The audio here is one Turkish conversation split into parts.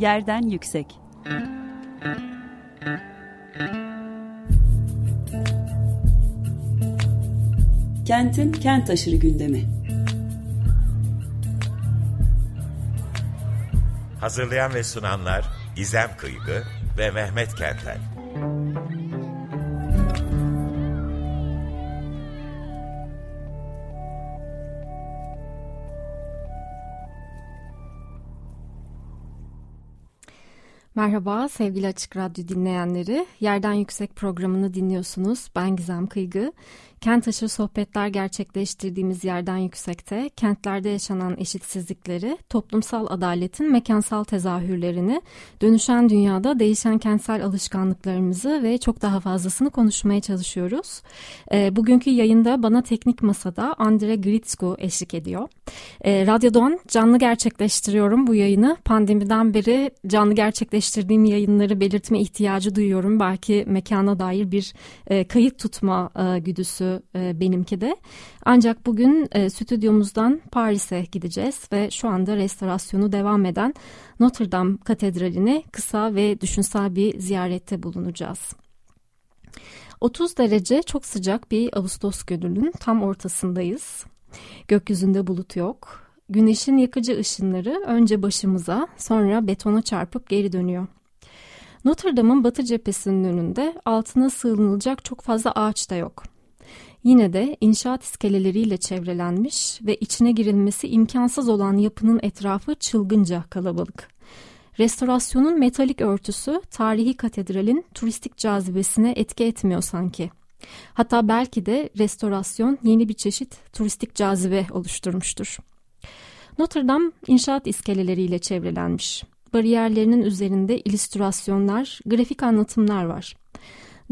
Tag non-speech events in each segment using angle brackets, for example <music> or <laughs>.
Yerden Yüksek Kentin kent aşırı gündemi Hazırlayan ve sunanlar Gizem Kıygı ve Mehmet Kentler. Merhaba sevgili Açık Radyo dinleyenleri. Yerden Yüksek programını dinliyorsunuz. Ben Gizem Kıygı. Kent aşırı sohbetler gerçekleştirdiğimiz yerden yüksekte kentlerde yaşanan eşitsizlikleri, toplumsal adaletin mekansal tezahürlerini, dönüşen dünyada değişen kentsel alışkanlıklarımızı ve çok daha fazlasını konuşmaya çalışıyoruz. E, bugünkü yayında bana teknik masada Andre Gritsko eşlik ediyor. E, Radyo'dan canlı gerçekleştiriyorum bu yayını. Pandemiden beri canlı gerçekleştirdiğim yayınları belirtme ihtiyacı duyuyorum. Belki mekana dair bir e, kayıt tutma e, güdüsü e, benimki de. Ancak bugün e, stüdyomuzdan Paris'e gideceğiz ve şu anda restorasyonu devam eden Notre Dame Katedrali'ne kısa ve düşünsel bir ziyarette bulunacağız. 30 derece çok sıcak bir Ağustos gününün tam ortasındayız. Gökyüzünde bulut yok. Güneşin yakıcı ışınları önce başımıza sonra betona çarpıp geri dönüyor. Notre Dame'ın batı cephesinin önünde altına sığınılacak çok fazla ağaç da yok. Yine de inşaat iskeleleriyle çevrelenmiş ve içine girilmesi imkansız olan yapının etrafı çılgınca kalabalık. Restorasyonun metalik örtüsü tarihi katedralin turistik cazibesine etki etmiyor sanki. Hatta belki de restorasyon yeni bir çeşit turistik cazibe oluşturmuştur. Notre Dame inşaat iskeleleriyle çevrelenmiş. Bariyerlerinin üzerinde illüstrasyonlar, grafik anlatımlar var.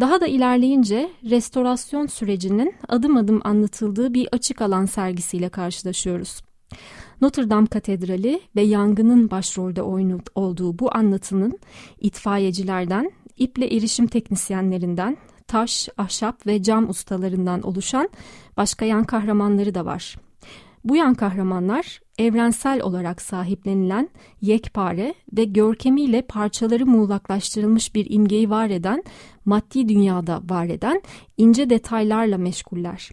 Daha da ilerleyince restorasyon sürecinin adım adım anlatıldığı bir açık alan sergisiyle karşılaşıyoruz. Notre Dame Katedrali ve yangının başrolde olduğu bu anlatının itfaiyecilerden, iple erişim teknisyenlerinden, taş, ahşap ve cam ustalarından oluşan başka yan kahramanları da var. Bu yan kahramanlar evrensel olarak sahiplenilen yekpare ve görkemiyle parçaları muğlaklaştırılmış bir imgeyi var eden, maddi dünyada var eden ince detaylarla meşguller.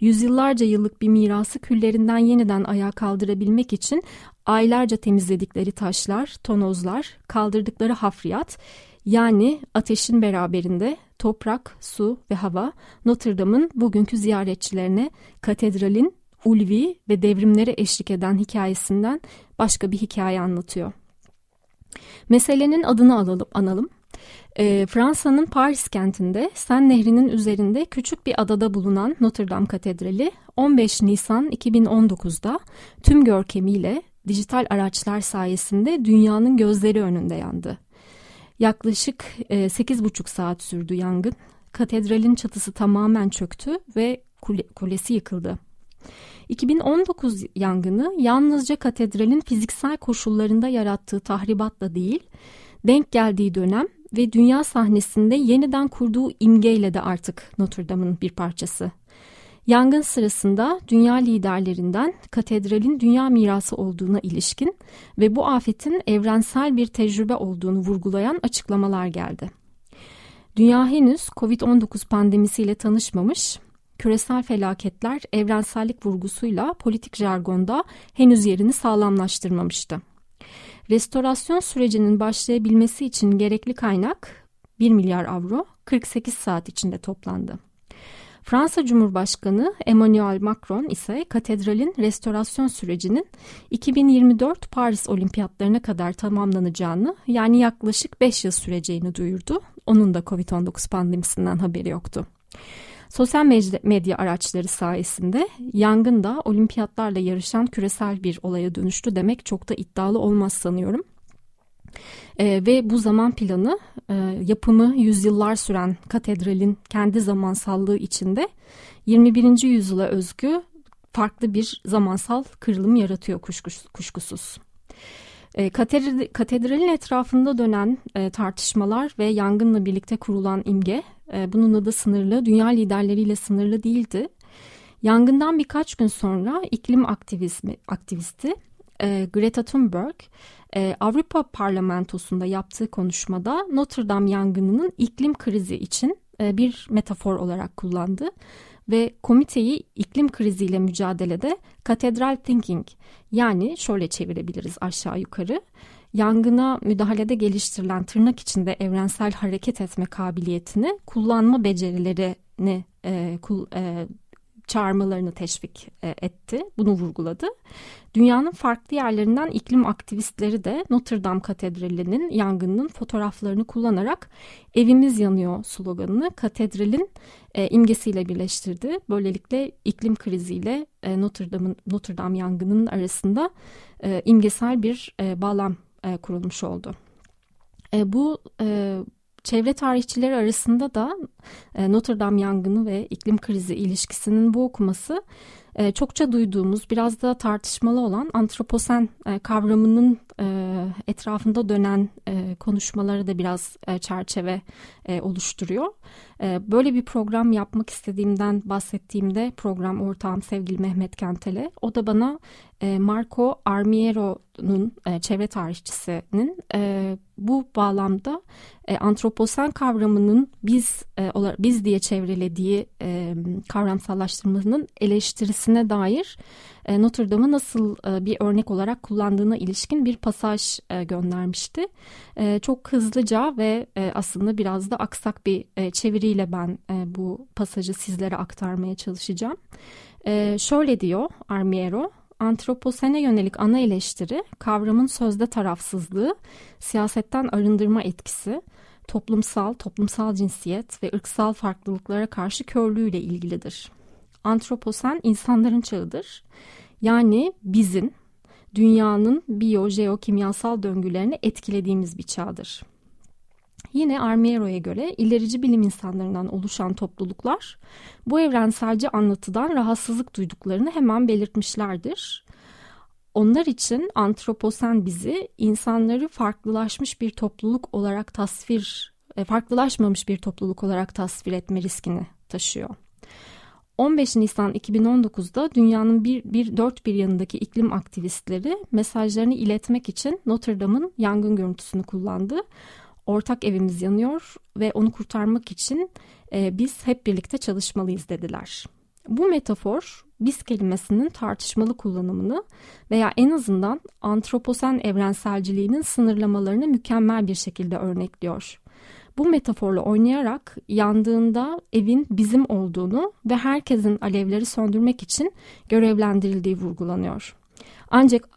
Yüzyıllarca yıllık bir mirası küllerinden yeniden ayağa kaldırabilmek için aylarca temizledikleri taşlar, tonozlar, kaldırdıkları hafriyat, yani ateşin beraberinde toprak, su ve hava Notre Dame'ın bugünkü ziyaretçilerine katedralin ulvi ve devrimlere eşlik eden hikayesinden başka bir hikaye anlatıyor. Meselenin adını alalım, analım. E, Fransa'nın Paris kentinde Sen Nehri'nin üzerinde küçük bir adada bulunan Notre Dame Katedrali 15 Nisan 2019'da tüm görkemiyle dijital araçlar sayesinde dünyanın gözleri önünde yandı. Yaklaşık e, 8,5 saat sürdü yangın. Katedralin çatısı tamamen çöktü ve kule, kulesi yıkıldı. 2019 yangını yalnızca katedralin fiziksel koşullarında yarattığı tahribatla değil, denk geldiği dönem ve dünya sahnesinde yeniden kurduğu imgeyle de artık Notre Dame'ın bir parçası. Yangın sırasında dünya liderlerinden katedralin dünya mirası olduğuna ilişkin ve bu afetin evrensel bir tecrübe olduğunu vurgulayan açıklamalar geldi. Dünya henüz Covid-19 pandemisiyle tanışmamış küresel felaketler evrensellik vurgusuyla politik jargonda henüz yerini sağlamlaştırmamıştı. Restorasyon sürecinin başlayabilmesi için gerekli kaynak 1 milyar avro 48 saat içinde toplandı. Fransa Cumhurbaşkanı Emmanuel Macron ise katedralin restorasyon sürecinin 2024 Paris Olimpiyatlarına kadar tamamlanacağını yani yaklaşık 5 yıl süreceğini duyurdu. Onun da Covid-19 pandemisinden haberi yoktu. Sosyal medya araçları sayesinde yangın da olimpiyatlarla yarışan küresel bir olaya dönüştü demek çok da iddialı olmaz sanıyorum. E, ve bu zaman planı e, yapımı yüzyıllar süren katedralin kendi zamansallığı içinde 21. yüzyıla özgü farklı bir zamansal kırılım yaratıyor kuşkus, kuşkusuz. E, katedralin etrafında dönen e, tartışmalar ve yangınla birlikte kurulan imge e, bununla da sınırlı, dünya liderleriyle sınırlı değildi. Yangından birkaç gün sonra iklim aktivizmi, aktivisti Greta Thunberg Avrupa Parlamentosu'nda yaptığı konuşmada Notre Dame yangınının iklim krizi için bir metafor olarak kullandı ve komiteyi iklim kriziyle mücadelede katedral thinking yani şöyle çevirebiliriz aşağı yukarı yangına müdahalede geliştirilen tırnak içinde evrensel hareket etme kabiliyetini kullanma becerilerini e, kul, e, çağırmalarını teşvik e, etti. Bunu vurguladı. Dünyanın farklı yerlerinden iklim aktivistleri de Notre Dame Katedrali'nin yangınının fotoğraflarını kullanarak evimiz yanıyor sloganını katedralin e, imgesiyle birleştirdi. Böylelikle iklim kriziyle e, Notre Dame'ın Notre Dame yangının arasında imgesel bir bağlam kurulmuş oldu. Bu çevre tarihçileri arasında da e, Notre Dame yangını ve iklim krizi ilişkisinin bu okuması e, çokça duyduğumuz biraz da tartışmalı olan antroposen e, kavramının etrafında dönen konuşmaları da biraz çerçeve oluşturuyor. Böyle bir program yapmak istediğimden bahsettiğimde program ortağım sevgili Mehmet Kentel'e o da bana Marco Armiero'nun e, çevre tarihçisinin e, bu bağlamda e, antroposen kavramının biz e, biz diye çevrelediği e, kavramsallaştırmanın eleştirisine dair e, Notre Dame'ı nasıl e, bir örnek olarak kullandığına ilişkin bir pasaj e, göndermişti. E, çok hızlıca ve e, aslında biraz da aksak bir e, çeviriyle ben e, bu pasajı sizlere aktarmaya çalışacağım. E, şöyle diyor Armiero, Antroposene yönelik ana eleştiri kavramın sözde tarafsızlığı, siyasetten arındırma etkisi, toplumsal, toplumsal cinsiyet ve ırksal farklılıklara karşı körlüğüyle ilgilidir. Antroposen insanların çağıdır. Yani bizim dünyanın biyo, kimyasal döngülerini etkilediğimiz bir çağdır. Yine Armiero'ya göre ilerici bilim insanlarından oluşan topluluklar bu evrenselci anlatıdan rahatsızlık duyduklarını hemen belirtmişlerdir. Onlar için antroposen bizi insanları farklılaşmış bir topluluk olarak tasvir, e, farklılaşmamış bir topluluk olarak tasvir etme riskini taşıyor. 15 Nisan 2019'da dünyanın bir, bir dört bir yanındaki iklim aktivistleri mesajlarını iletmek için Notre Dame'ın yangın görüntüsünü kullandı. Ortak evimiz yanıyor ve onu kurtarmak için e, biz hep birlikte çalışmalıyız dediler. Bu metafor biz kelimesinin tartışmalı kullanımını veya en azından antroposen evrenselciliğinin sınırlamalarını mükemmel bir şekilde örnekliyor. Bu metaforla oynayarak yandığında evin bizim olduğunu ve herkesin alevleri söndürmek için görevlendirildiği vurgulanıyor. Ancak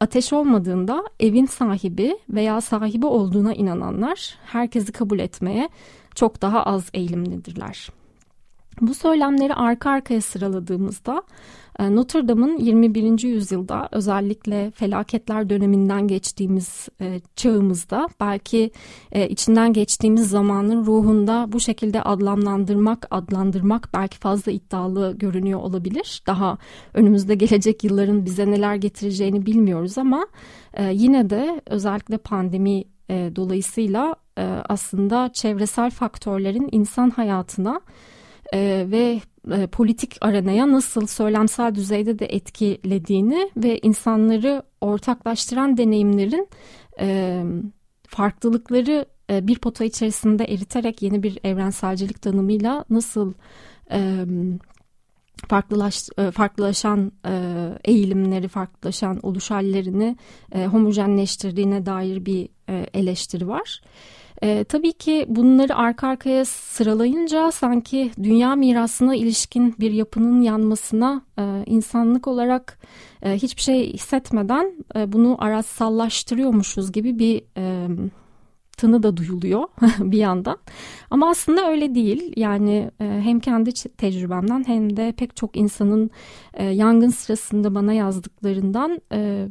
ateş olmadığında evin sahibi veya sahibi olduğuna inananlar herkesi kabul etmeye çok daha az eğilimlidirler. Bu söylemleri arka arkaya sıraladığımızda e, Notre Dame'ın 21. yüzyılda özellikle felaketler döneminden geçtiğimiz e, çağımızda belki e, içinden geçtiğimiz zamanın ruhunda bu şekilde adlandırmak, adlandırmak belki fazla iddialı görünüyor olabilir. Daha önümüzde gelecek yılların bize neler getireceğini bilmiyoruz ama yine de özellikle pandemi dolayısıyla aslında çevresel faktörlerin insan hayatına e, ve e, politik arenaya nasıl söylemsel düzeyde de etkilediğini ve insanları ortaklaştıran deneyimlerin e, farklılıkları e, bir pota içerisinde eriterek yeni bir evrenselcilik tanımıyla nasıl e, farklılaş, e, farklılaşan e, eğilimleri, farklılaşan oluş hallerini e, homojenleştirdiğine dair bir e, eleştiri var. Tabii ki bunları arka arkaya sıralayınca sanki dünya mirasına ilişkin bir yapının yanmasına e, insanlık olarak e, hiçbir şey hissetmeden e, bunu araçsallaştırıyormuşuz gibi bir e, tını da duyuluyor <laughs> bir yandan. Ama aslında öyle değil. Yani e, hem kendi tecrübemden hem de pek çok insanın e, yangın sırasında bana yazdıklarından e,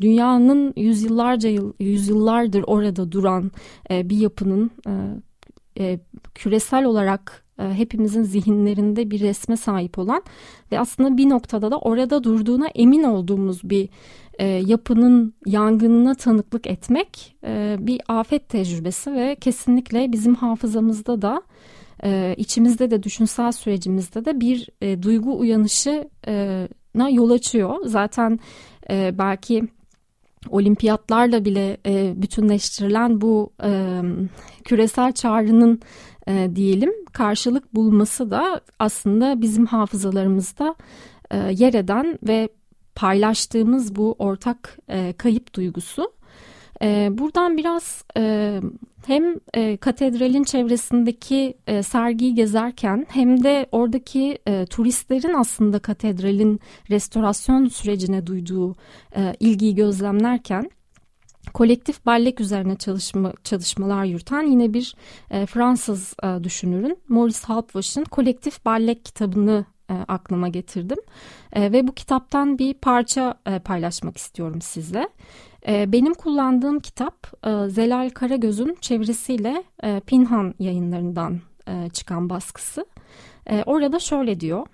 dünyanın yüzyıllarca yıl, yüzyıllardır orada duran e, bir yapının e, e, küresel olarak e, hepimizin zihinlerinde bir resme sahip olan ve aslında bir noktada da orada durduğuna emin olduğumuz bir e, yapının yangınına tanıklık etmek e, bir afet tecrübesi ve kesinlikle bizim hafızamızda da e, içimizde de düşünsel sürecimizde de bir e, duygu uyanışı e, na yol açıyor. Zaten e, belki olimpiyatlarla bile e, bütünleştirilen bu e, küresel çağrının e, diyelim karşılık bulması da aslında bizim hafızalarımızda e, yer eden ve paylaştığımız bu ortak e, kayıp duygusu. E, buradan biraz e, hem e, katedralin çevresindeki e, sergiyi gezerken hem de oradaki turistlerin aslında katedralin restorasyon sürecine duyduğu ilgiyi gözlemlerken kolektif ballek üzerine çalışma, çalışmalar yürüten yine bir Fransız düşünürün Maurice Halpwash'ın kolektif ballek kitabını aklıma getirdim ve bu kitaptan bir parça paylaşmak istiyorum sizle. E, benim kullandığım kitap e, Zelal Karagöz'ün çevirisiyle e, Pinhan yayınlarından e, çıkan baskısı. Orada şöyle diyor.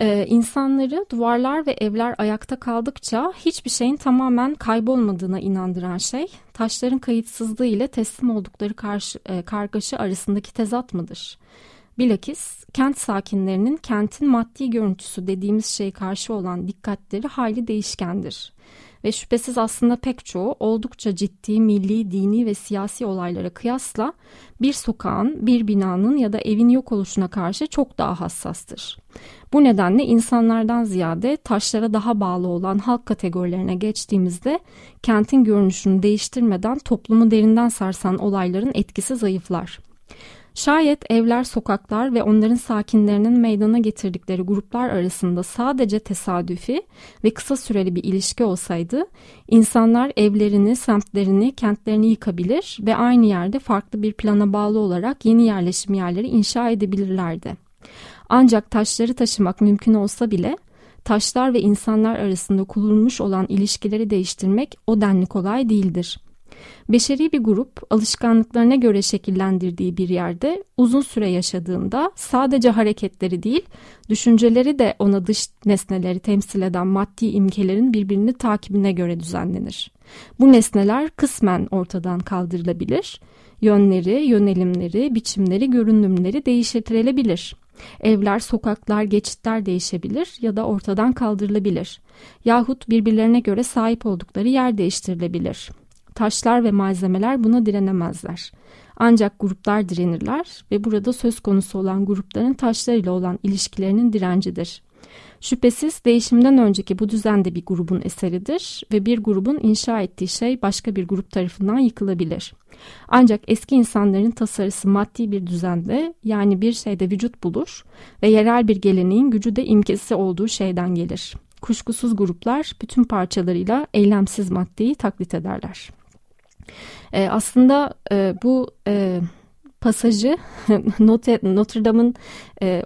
Ee, insanları duvarlar ve evler ayakta kaldıkça hiçbir şeyin tamamen kaybolmadığına inandıran şey taşların kayıtsızlığı ile teslim oldukları karşı, kargaşa arasındaki tezat mıdır? Bilakis kent sakinlerinin kentin maddi görüntüsü dediğimiz şey karşı olan dikkatleri hali değişkendir. Ve şüphesiz aslında pek çoğu oldukça ciddi milli, dini ve siyasi olaylara kıyasla bir sokağın, bir binanın ya da evin yok oluşuna karşı çok daha hassastır. Bu nedenle insanlardan ziyade taşlara daha bağlı olan halk kategorilerine geçtiğimizde kentin görünüşünü değiştirmeden toplumu derinden sarsan olayların etkisi zayıflar. Şayet evler, sokaklar ve onların sakinlerinin meydana getirdikleri gruplar arasında sadece tesadüfi ve kısa süreli bir ilişki olsaydı, insanlar evlerini, semtlerini, kentlerini yıkabilir ve aynı yerde farklı bir plana bağlı olarak yeni yerleşim yerleri inşa edebilirlerdi. Ancak taşları taşımak mümkün olsa bile taşlar ve insanlar arasında kurulmuş olan ilişkileri değiştirmek o denli kolay değildir. Beşeri bir grup alışkanlıklarına göre şekillendirdiği bir yerde uzun süre yaşadığında sadece hareketleri değil, düşünceleri de ona dış nesneleri temsil eden maddi imkelerin birbirini takibine göre düzenlenir. Bu nesneler kısmen ortadan kaldırılabilir, yönleri, yönelimleri, biçimleri, görünümleri değiştirilebilir. Evler, sokaklar, geçitler değişebilir ya da ortadan kaldırılabilir. Yahut birbirlerine göre sahip oldukları yer değiştirilebilir. Taşlar ve malzemeler buna direnemezler. Ancak gruplar direnirler ve burada söz konusu olan grupların taşlar ile olan ilişkilerinin direncidir. Şüphesiz değişimden önceki bu düzen de bir grubun eseridir ve bir grubun inşa ettiği şey başka bir grup tarafından yıkılabilir. Ancak eski insanların tasarısı maddi bir düzende yani bir şeyde vücut bulur ve yerel bir geleneğin gücü de imkesi olduğu şeyden gelir. Kuşkusuz gruplar bütün parçalarıyla eylemsiz maddeyi taklit ederler. E, aslında e, bu e, pasajı <laughs> Notre Dame'ın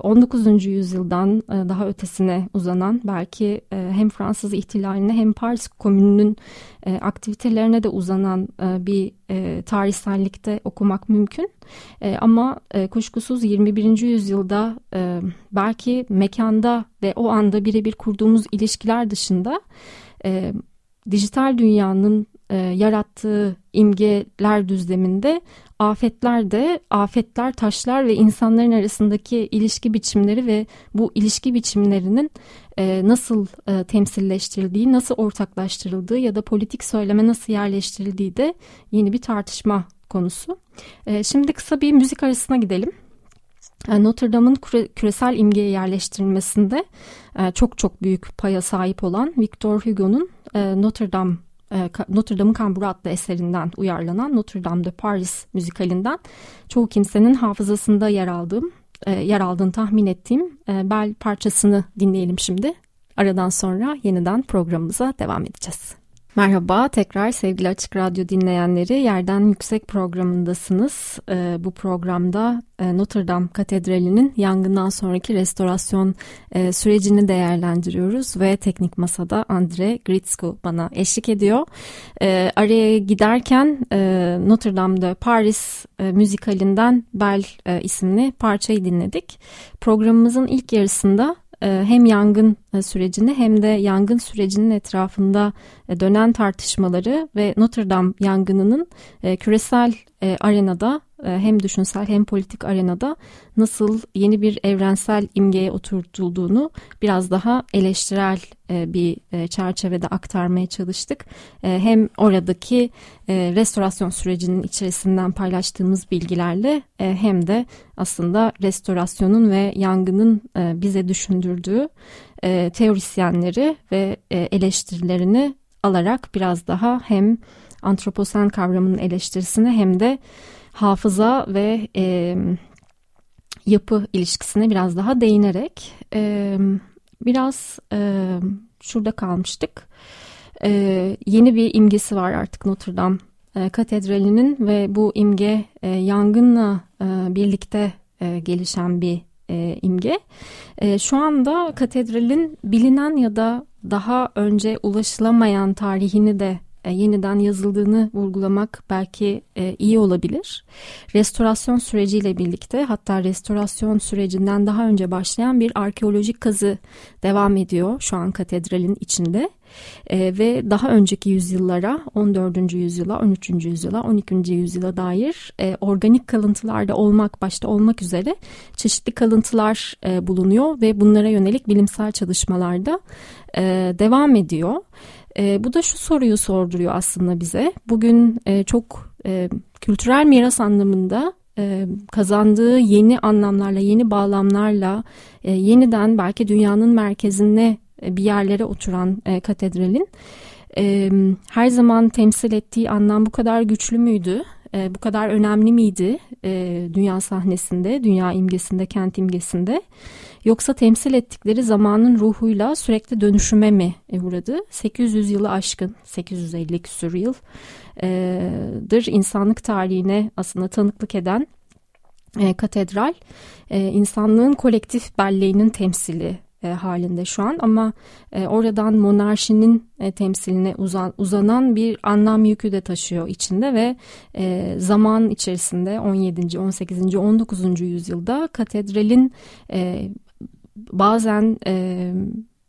19. yüzyıldan daha ötesine uzanan belki hem Fransız ihtilaline hem Paris Komünü'nün aktivitelerine de uzanan bir tarihsellikte okumak mümkün. Ama kuşkusuz 21. yüzyılda belki mekanda ve o anda birebir kurduğumuz ilişkiler dışında dijital dünyanın e, yarattığı imgeler düzleminde afetler de afetler, taşlar ve insanların arasındaki ilişki biçimleri ve bu ilişki biçimlerinin e, nasıl e, temsilleştirildiği, nasıl ortaklaştırıldığı ya da politik söyleme nasıl yerleştirildiği de yeni bir tartışma konusu. E, şimdi kısa bir müzik arasına gidelim. E, Notre Dame'ın küresel imgeye yerleştirilmesinde e, çok çok büyük paya sahip olan Victor Hugo'nun e, Notre Dame e, Notre Dame'ın Kamburu adlı eserinden uyarlanan Notre Dame de Paris müzikalinden çoğu kimsenin hafızasında yer aldığım, e, yer aldığını tahmin ettiğim e, bel parçasını dinleyelim şimdi. Aradan sonra yeniden programımıza devam edeceğiz. Merhaba tekrar sevgili Açık Radyo dinleyenleri Yerden Yüksek programındasınız. Ee, bu programda e, Notre Dame Katedrali'nin yangından sonraki restorasyon e, sürecini değerlendiriyoruz ve teknik masada Andre Gritsku bana eşlik ediyor. E, araya giderken e, Notre Dame'de Paris müzikalinden Bel isimli parçayı dinledik. Programımızın ilk yarısında hem yangın e, sürecini hem de yangın sürecinin etrafında e, dönen tartışmaları ve Notre Dame yangınının küresel arenada e, hem düşünsel hem politik arenada nasıl yeni bir evrensel imgeye oturtulduğunu biraz daha eleştirel e, bir e, çerçevede aktarmaya çalıştık. Hem oradaki restorasyon sürecinin içerisinden paylaştığımız bilgilerle hem de aslında restorasyonun ve yangının bize düşündürdüğü teorisyenleri ve eleştirilerini alarak biraz daha hem antroposen kavramının eleştirisine hem de hafıza ve e, yapı ilişkisine biraz daha değinerek e, biraz e, şurada kalmıştık. E, yeni bir imgesi var artık Notre Dame e, Katedrali'nin ve bu imge e, yangınla e, birlikte e, gelişen bir e, imge. E, şu anda katedralin bilinen ya da daha önce ulaşılamayan tarihini de e, yeniden yazıldığını vurgulamak belki e, iyi olabilir. Restorasyon süreciyle birlikte hatta restorasyon sürecinden daha önce başlayan bir arkeolojik kazı devam ediyor şu an katedralin içinde. E, ve daha önceki yüzyıllara 14. yüzyıla 13. yüzyıla 12. yüzyıla dair e, organik kalıntılarda olmak başta olmak üzere çeşitli kalıntılar bulunuyor ve bunlara yönelik bilimsel çalışmalarda e, devam ediyor. E, bu da şu soruyu sorduruyor aslında bize. Bugün e, çok e, kültürel miras anlamında e, kazandığı yeni anlamlarla, yeni bağlamlarla e, yeniden belki dünyanın merkezine e, bir yerlere oturan e, katedralin e, her zaman temsil ettiği anlam bu kadar güçlü müydü? E, bu kadar önemli miydi e, dünya sahnesinde, dünya imgesinde, kent imgesinde? Yoksa temsil ettikleri zamanın ruhuyla sürekli dönüşüme mi uğradı? 800 yılı aşkın, 850 küsur yıldır insanlık tarihine aslında tanıklık eden e, katedral e, insanlığın kolektif belleğinin temsili e, halinde şu an ama e, oradan monarşinin e, temsiline uzan, uzanan bir anlam yükü de taşıyor içinde ve e, zaman içerisinde 17. 18. 19. yüzyılda katedralin e, bazen e,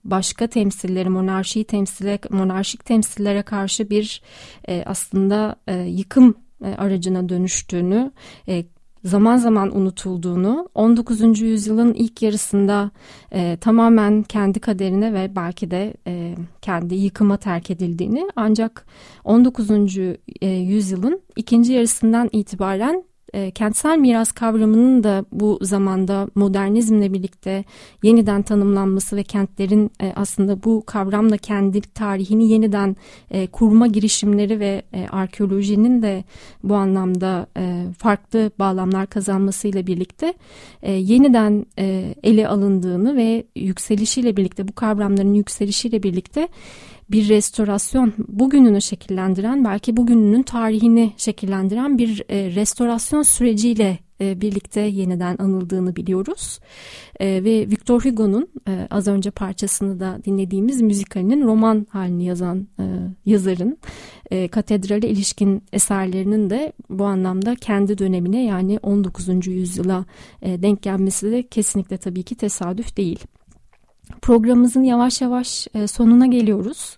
başka temsilleri monarşiyi temsile monarşik temsillere karşı bir e, aslında e, yıkım e, aracına dönüştüğünü e, zaman zaman unutulduğunu 19. yüzyılın ilk yarısında e, tamamen kendi kaderine ve belki de e, kendi yıkıma terk edildiğini ancak 19. E, yüzyılın ikinci yarısından itibaren e, kentsel miras kavramının da bu zamanda modernizmle birlikte yeniden tanımlanması ve kentlerin e, aslında bu kavramla kendi tarihini yeniden e, kurma girişimleri ve e, arkeolojinin de bu anlamda e, farklı bağlamlar kazanmasıyla birlikte e, yeniden e, ele alındığını ve yükselişiyle birlikte bu kavramların yükselişiyle birlikte bir restorasyon bugününü şekillendiren belki bugününün tarihini şekillendiren bir e, restorasyon süreciyle e, birlikte yeniden anıldığını biliyoruz. E, ve Victor Hugo'nun e, az önce parçasını da dinlediğimiz müzikalinin roman halini yazan e, yazarın e, katedrale ilişkin eserlerinin de bu anlamda kendi dönemine yani 19. yüzyıla e, denk gelmesi de kesinlikle tabii ki tesadüf değil programımızın yavaş yavaş e, sonuna geliyoruz.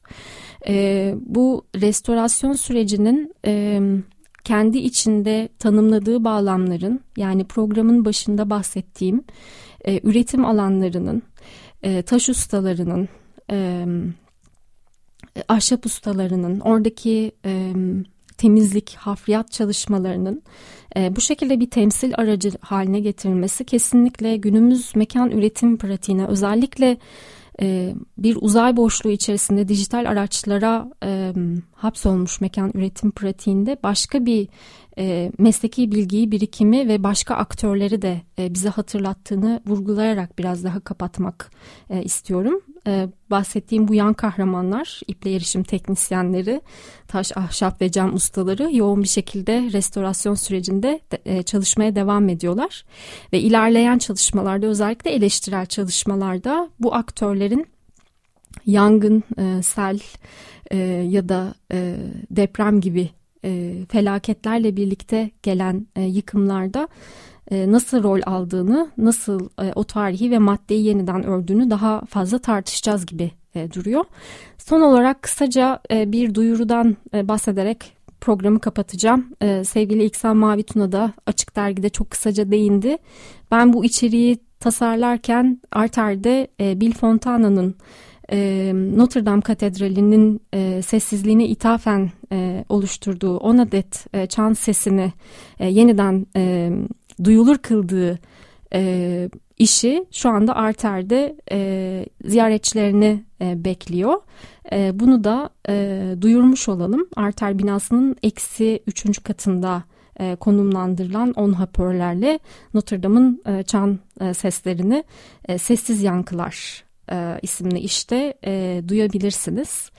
E, bu restorasyon sürecinin e, kendi içinde tanımladığı bağlamların yani programın başında bahsettiğim üretim alanlarının, taş ustalarının, ahşap ustalarının, oradaki temizlik, hafriyat çalışmalarının e, bu şekilde bir temsil aracı haline getirilmesi kesinlikle günümüz mekan üretim pratiğine özellikle e, bir uzay boşluğu içerisinde dijital araçlara e, hapsolmuş mekan üretim pratiğinde başka bir e, mesleki bilgiyi, birikimi ve başka aktörleri de e, bize hatırlattığını vurgulayarak biraz daha kapatmak e, istiyorum. E, bahsettiğim bu yan kahramanlar, iple erişim teknisyenleri, taş, ahşap ve cam ustaları yoğun bir şekilde restorasyon sürecinde de, e, çalışmaya devam ediyorlar. Ve ilerleyen çalışmalarda özellikle eleştirel çalışmalarda bu aktörlerin yangın, e, sel e, ya da e, deprem gibi e, felaketlerle birlikte gelen e, yıkımlarda e, nasıl rol aldığını, nasıl e, o tarihi ve maddeyi yeniden ördüğünü daha fazla tartışacağız gibi e, duruyor. Son olarak kısaca e, bir duyurudan e, bahsederek programı kapatacağım. E, sevgili İksan Mavi Tuna da Açık Dergi'de çok kısaca değindi. Ben bu içeriği tasarlarken Arter'de e, Bill Fontana'nın e, Notre Dame Katedrali'nin e, sessizliğine ithafen e, oluşturduğu 10 adet e, çan sesini e, yeniden e, duyulur kıldığı e, işi şu anda Arter'de e, ziyaretçilerini e, bekliyor. E, bunu da e, duyurmuş olalım. Arter binasının eksi üçüncü katında e, konumlandırılan on hoparlörlerle Notre Dame'ın e, çan e, seslerini e, sessiz yankılar e, isimli işte e, duyabilirsiniz.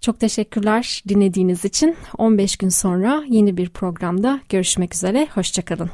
Çok teşekkürler dinlediğiniz için. 15 gün sonra yeni bir programda görüşmek üzere. Hoşçakalın.